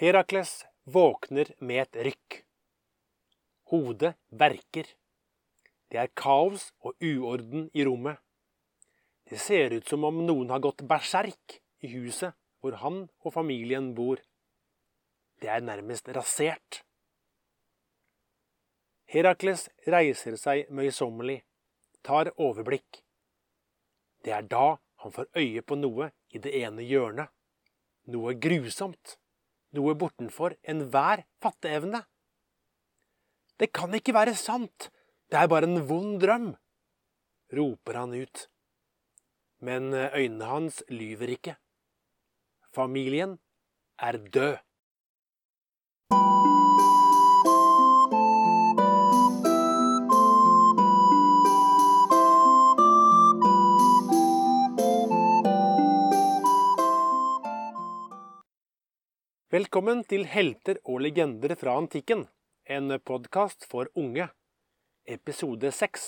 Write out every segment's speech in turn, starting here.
Herakles våkner med et rykk. Hodet verker. Det er kaos og uorden i rommet. Det ser ut som om noen har gått berserk i huset hvor han og familien bor. Det er nærmest rasert. Herakles reiser seg møysommelig, tar overblikk. Det er da han får øye på noe i det ene hjørnet. Noe grusomt. Noe bortenfor enhver fatteevne. Det kan ikke være sant! Det er bare en vond drøm! roper han ut. Men øynene hans lyver ikke. Familien er død. Velkommen til Helter og legender fra antikken, en podkast for unge. Episode seks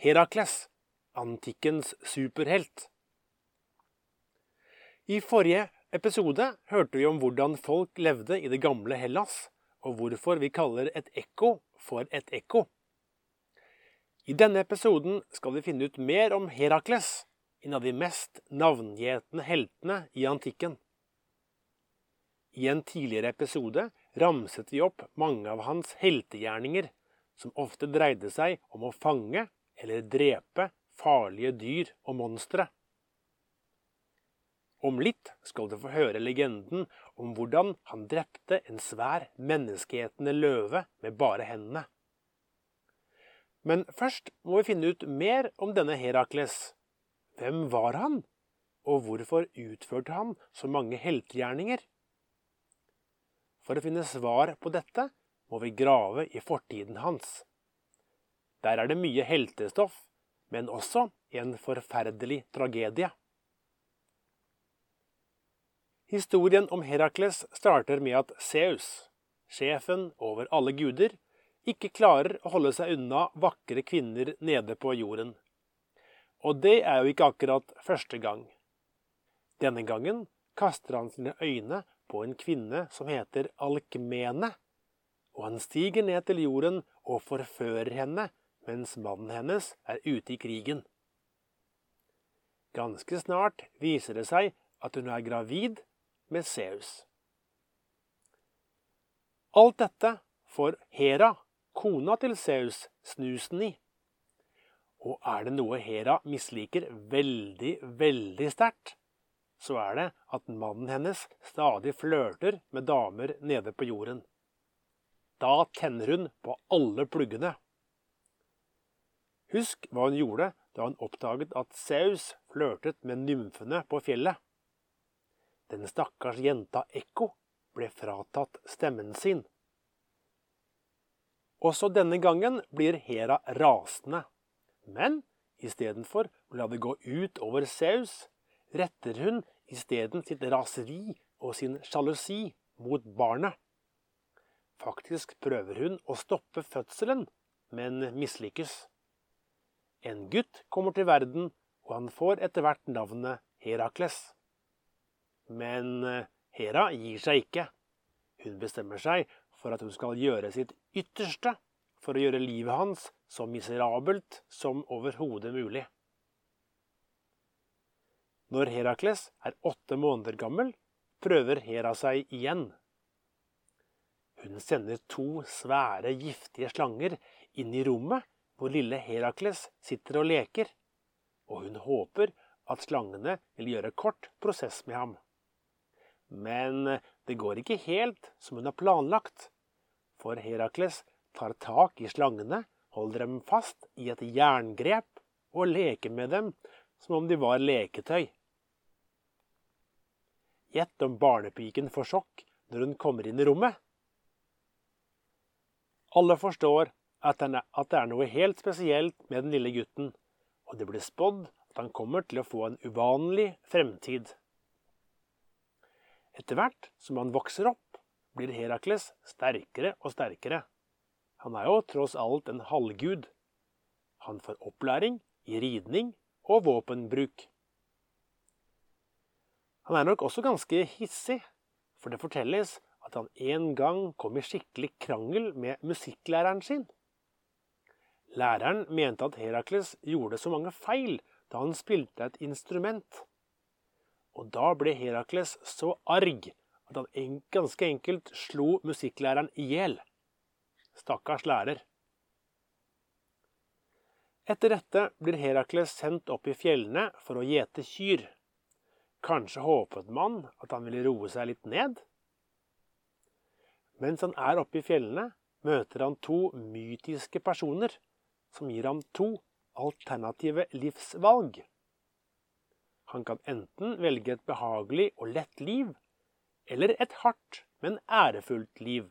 Herakles, antikkens superhelt. I forrige episode hørte vi om hvordan folk levde i det gamle Hellas, og hvorfor vi kaller et ekko for et ekko. I denne episoden skal vi finne ut mer om Herakles, en av de mest navngjetne heltene i antikken. I en tidligere episode ramset vi opp mange av hans heltegjerninger, som ofte dreide seg om å fange eller drepe farlige dyr og monstre. Om litt skal du få høre legenden om hvordan han drepte en svær menneskeetende løve med bare hendene. Men først må vi finne ut mer om denne Herakles. Hvem var han, og hvorfor utførte han så mange heltegjerninger? For å finne svar på dette må vi grave i fortiden hans. Der er det mye heltestoff, men også en forferdelig tragedie. Historien om Herakles starter med at Seus, sjefen over alle guder, ikke klarer å holde seg unna vakre kvinner nede på jorden. Og det er jo ikke akkurat første gang. Denne gangen kaster han sine øyne på en kvinne som heter Alkmene, og han stiger ned til jorden og forfører henne mens mannen hennes er ute i krigen. Ganske snart viser det seg at hun er gravid med Seus. Alt dette får Hera, kona til Seus, snusen i. Og er det noe Hera misliker veldig, veldig sterkt, så er det at mannen hennes stadig flørter med damer nede på jorden. Da tenner hun på alle pluggene. Husk hva hun gjorde da hun oppdaget at Saus flørtet med nymfene på fjellet. Den stakkars jenta Ekko ble fratatt stemmen sin. Også denne gangen blir Hera rasende, men istedenfor å la det gå ut over Saus, retter hun isteden sitt raseri og sin sjalusi mot barnet. Faktisk prøver hun å stoppe fødselen, men mislykkes. En gutt kommer til verden, og han får etter hvert navnet Herakles. Men eh, Hera gir seg ikke. Hun bestemmer seg for at hun skal gjøre sitt ytterste for å gjøre livet hans så miserabelt som overhodet mulig. Når Herakles er åtte måneder gammel, prøver Hera seg igjen. Hun sender to svære, giftige slanger inn i rommet hvor lille Herakles sitter og leker, og hun håper at slangene vil gjøre kort prosess med ham. Men det går ikke helt som hun har planlagt, for Herakles tar tak i slangene, holder dem fast i et jerngrep og leker med dem som om de var leketøy. Gjett om barnepiken får sjokk når hun kommer inn i rommet. Alle forstår at det er noe helt spesielt med den lille gutten, og det blir spådd at han kommer til å få en uvanlig fremtid. Etter hvert som han vokser opp, blir Herakles sterkere og sterkere. Han er jo tross alt en halvgud. Han får opplæring i ridning og våpenbruk. Han er nok også ganske hissig, for det fortelles at han en gang kom i skikkelig krangel med musikklæreren sin. Læreren mente at Herakles gjorde så mange feil da han spilte et instrument. Og da ble Herakles så arg at han ganske enkelt slo musikklæreren i hjel. Stakkars lærer. Etter dette blir Herakles sendt opp i fjellene for å gjete kyr. Kanskje håpet man at han ville roe seg litt ned? Mens han er oppe i fjellene, møter han to mytiske personer som gir ham to alternative livsvalg. Han kan enten velge et behagelig og lett liv, eller et hardt, men ærefullt liv.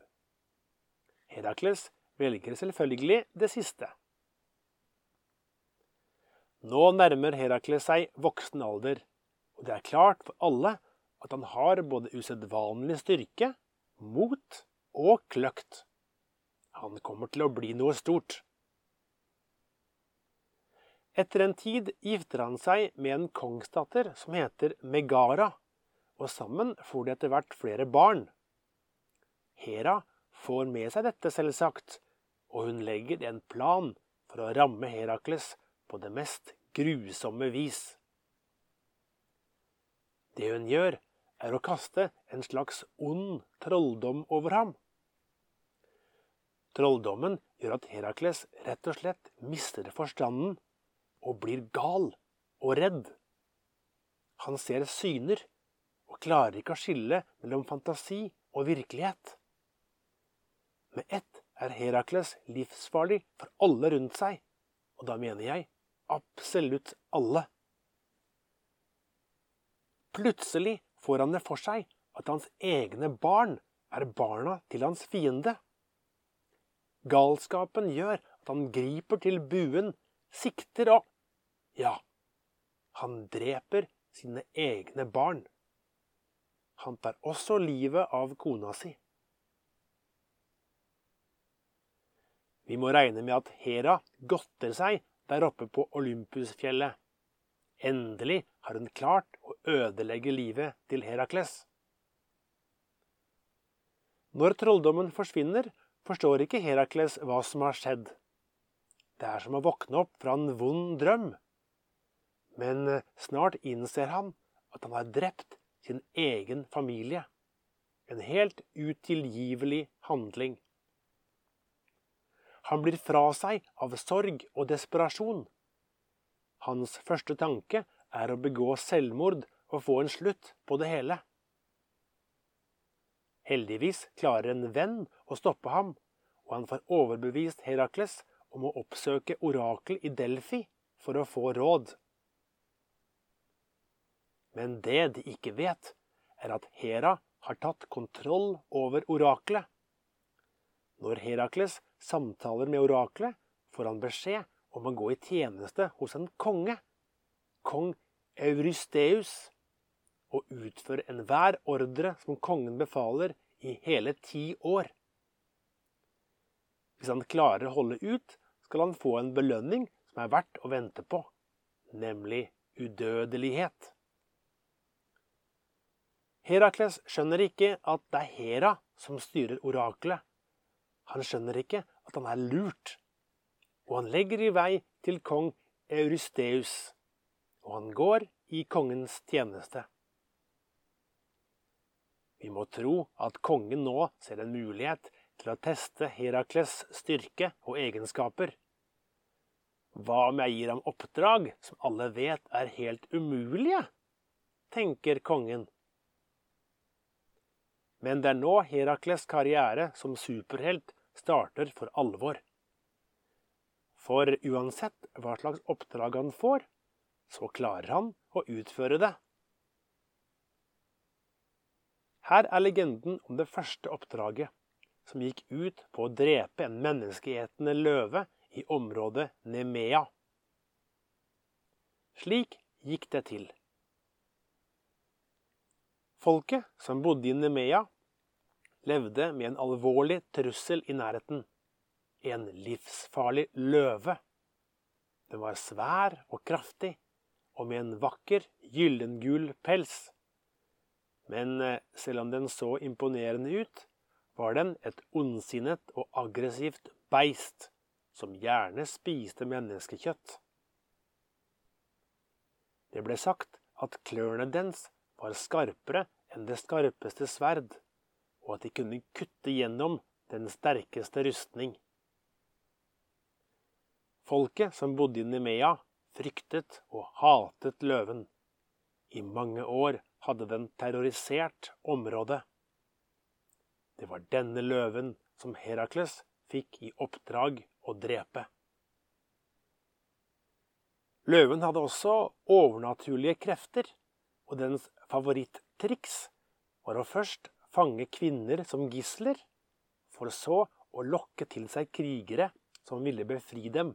Herakles velger selvfølgelig det siste. Nå nærmer Herakles seg voksen alder, og det er klart for alle at han har både usedvanlig styrke, mot og kløkt. Han kommer til å bli noe stort. Etter en tid gifter han seg med en kongsdatter som heter Megara, og sammen får de etter hvert flere barn. Hera får med seg dette, selvsagt, og hun legger en plan for å ramme Herakles på det mest grusomme vis. Det hun gjør, er å kaste en slags ond trolldom over ham. Trolldommen gjør at Herakles rett og slett mister forstanden og blir gal og redd. Han ser syner og klarer ikke å skille mellom fantasi og virkelighet. Med ett er Herakles livsfarlig for alle rundt seg, og da mener jeg absolutt alle. Plutselig får han det for seg at hans egne barn er barna til hans fiende. Galskapen gjør at han griper til buen, sikter og ja, han dreper sine egne barn. Han tar også livet av kona si. Vi må regne med at Hera godter seg der oppe på Olympusfjellet. Endelig har hun klart ødelegge livet til Herakles. Når trolldommen forsvinner, forstår ikke Herakles hva som har skjedd. Det er som å våkne opp fra en vond drøm. Men eh, snart innser han at han har drept sin egen familie. En helt utilgivelig handling. Han blir fra seg av sorg og desperasjon. Hans første tanke er å begå selvmord og få en slutt på det hele. Heldigvis klarer en venn å stoppe ham, og han får overbevist Herakles om å oppsøke orakel i Delfi for å få råd. Men det de ikke vet, er at Hera har tatt kontroll over oraklet. Når Herakles samtaler med oraklet, får han beskjed om å gå i tjeneste hos en konge, kong Eurysteus, og utføre enhver ordre som kongen befaler i hele ti år. Hvis han klarer å holde ut, skal han få en belønning som er verdt å vente på, nemlig udødelighet. Herakles skjønner ikke at det er Hera som styrer oraklet. Han skjønner ikke at han er lurt, og han legger i vei til kong Eurysteus, og han går i kongens tjeneste. Vi må tro at kongen nå ser en mulighet til å teste Herakles styrke og egenskaper. Hva om jeg gir ham oppdrag som alle vet er helt umulige? tenker kongen men det er nå Herakles' karriere som superhelt starter for alvor. For uansett hva slags oppdrag han får, så klarer han å utføre det. Her er legenden om det første oppdraget, som gikk ut på å drepe en menneskeetende løve i området Nemea. Slik gikk det til. Folket som bodde i Nemea, levde med en alvorlig trussel i nærheten. En livsfarlig løve. Den var svær og kraftig, og med en vakker, gyllengul pels. Men eh, selv om den så imponerende ut, var den et ondsinnet og aggressivt beist som gjerne spiste menneskekjøtt. Det ble sagt at klørne dens var skarpere enn det skarpeste sverd, og at de kunne kutte gjennom den sterkeste rustning. Folket som bodde i Nemea, fryktet og hatet løven. I mange år hadde den terrorisert området. Det var denne løven som Herakles fikk i oppdrag å drepe. Løven hadde også overnaturlige krefter, og dens favorittriks var å først fange kvinner som gisler, for så å lokke til seg krigere som ville befri dem.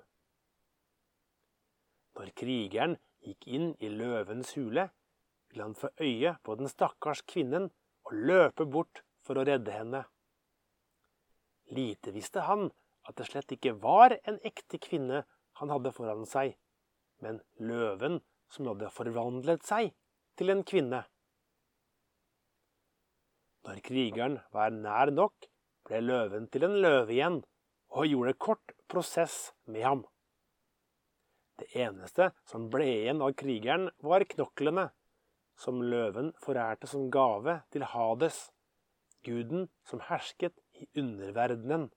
Når krigeren gikk inn i løvens hule, ville han få øye på den stakkars kvinnen og løpe bort for å redde henne. Lite visste han at det slett ikke var en ekte kvinne han hadde foran seg, men løven som hadde forvandlet seg til en kvinne. Når krigeren var nær nok, ble løven til en løve igjen, og gjorde kort prosess med ham. Det eneste som ble igjen av krigeren, var knoklene, som løven forærte som gave til Hades, guden som hersket i underverdenen.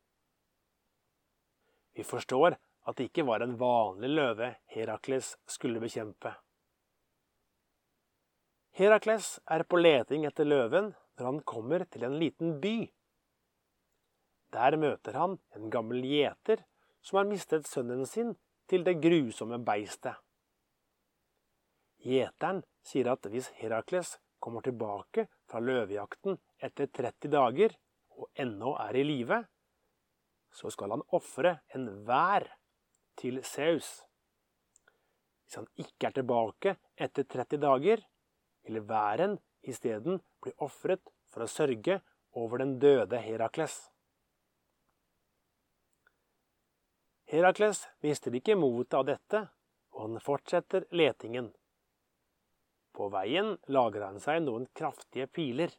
Vi forstår at det ikke var en vanlig løve Herakles skulle bekjempe. Herakles er på leting etter løven når han kommer til en liten by. Der møter han en gammel gjeter som har mistet sønnen sin til det grusomme beistet. Gjeteren sier at hvis Herakles kommer tilbake fra løvejakten etter 30 dager og ennå er i live, så skal han ofre en vær til Saus. Hvis han ikke er tilbake etter 30 dager, vil væren isteden bli ofret for å sørge over den døde Herakles. Herakles mister ikke motet av dette, og han fortsetter letingen. På veien lager han seg noen kraftige piler.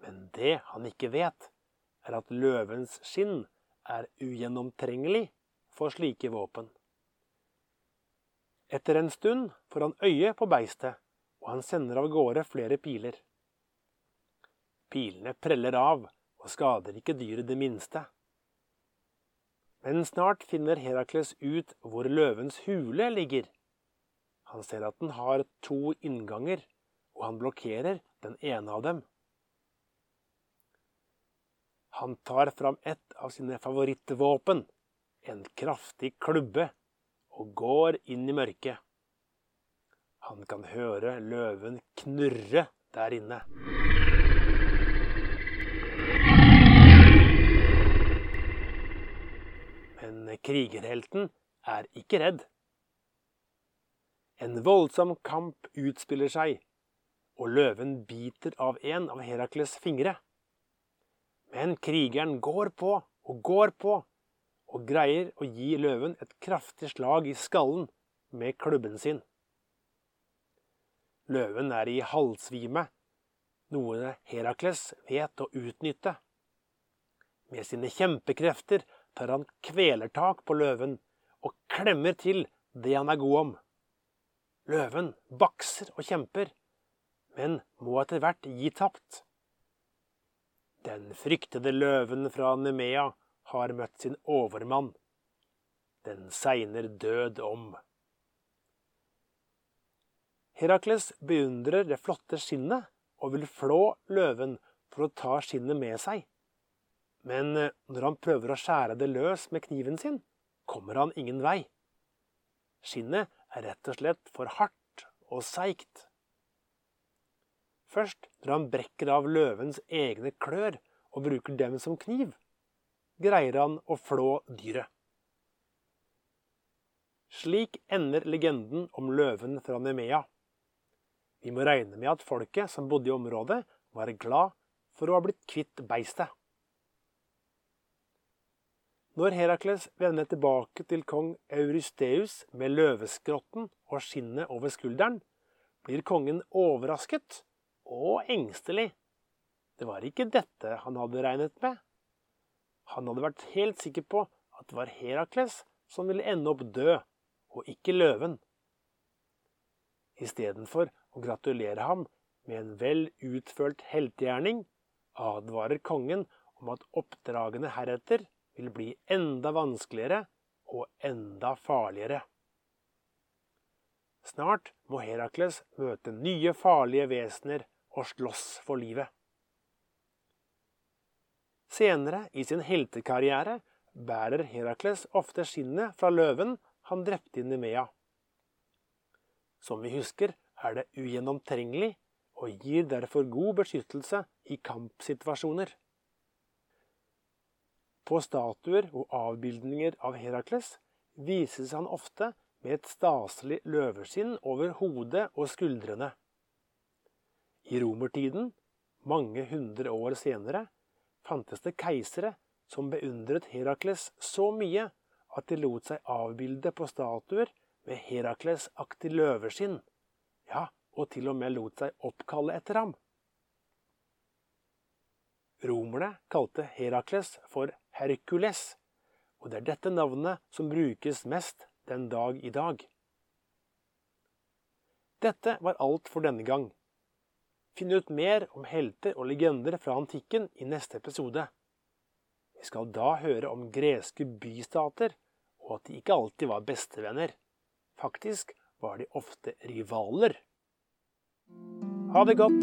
Men det han ikke vet, er at løvens skinn er ugjennomtrengelig for slike våpen. Etter en stund får han øye på beistet, og han sender av gårde flere piler. Pilene preller av og skader ikke dyret det minste. Men snart finner Herakles ut hvor løvens hule ligger. Han ser at den har to innganger, og han blokkerer den ene av dem. Han tar fram et av sine favorittvåpen, en kraftig klubbe, og går inn i mørket. Han kan høre løven knurre der inne. Men krigerhelten er ikke redd. En voldsom kamp utspiller seg, og løven biter av en av Herakles fingre. Men krigeren går på og går på, og greier å gi løven et kraftig slag i skallen med klubben sin. Løven er i halvsvime, noe Herakles vet å utnytte. Med sine kjempekrefter tar han kvelertak på løven og klemmer til det han er god om. Løven bakser og kjemper, men må etter hvert gi tapt. Den fryktede løven fra Nemea har møtt sin overmann. Den segner død om. Herakles beundrer det flotte skinnet og vil flå løven for å ta skinnet med seg. Men eh, når han prøver å skjære det løs med kniven sin, kommer han ingen vei. Skinnet rett og slett for hardt og seigt. Først når han brekker av løvens egne klør og bruker dem som kniv, greier han å flå dyret. Slik ender legenden om løven fra Nemea. Vi må regne med at folket som bodde i området, var glad for å ha blitt kvitt beistet. Når Herakles vender tilbake til kong Eurysteus med løveskrotten og skinnet over skulderen, blir kongen overrasket og engstelig. Det var ikke dette han hadde regnet med. Han hadde vært helt sikker på at det var Herakles som ville ende opp død, og ikke løven. Istedenfor å gratulere ham med en vel utført heltegjerning, advarer kongen om at oppdragene heretter vil bli enda vanskeligere og enda farligere. Snart må Herakles møte nye farlige vesener og slåss for livet. Senere i sin heltekarriere bærer Herakles ofte skinnet fra løven han drepte i Nemea. Som vi husker, er det ugjennomtrengelig og gir derfor god beskyttelse i kampsituasjoner. På statuer og avbildninger av Herakles vises han ofte med et staselig løveskinn over hodet og skuldrene. I romertiden, mange hundre år senere, fantes det keisere som beundret Herakles så mye at de lot seg avbilde på statuer med Herakles-aktig løveskinn, ja, og til og med lot seg oppkalle etter ham. Romerne kalte Herakles for Herkules, og det er dette navnet som brukes mest den dag i dag. Dette var alt for denne gang. Finn ut mer om helter og legender fra antikken i neste episode. Vi skal da høre om greske bystater, og at de ikke alltid var bestevenner. Faktisk var de ofte rivaler. Ha det godt!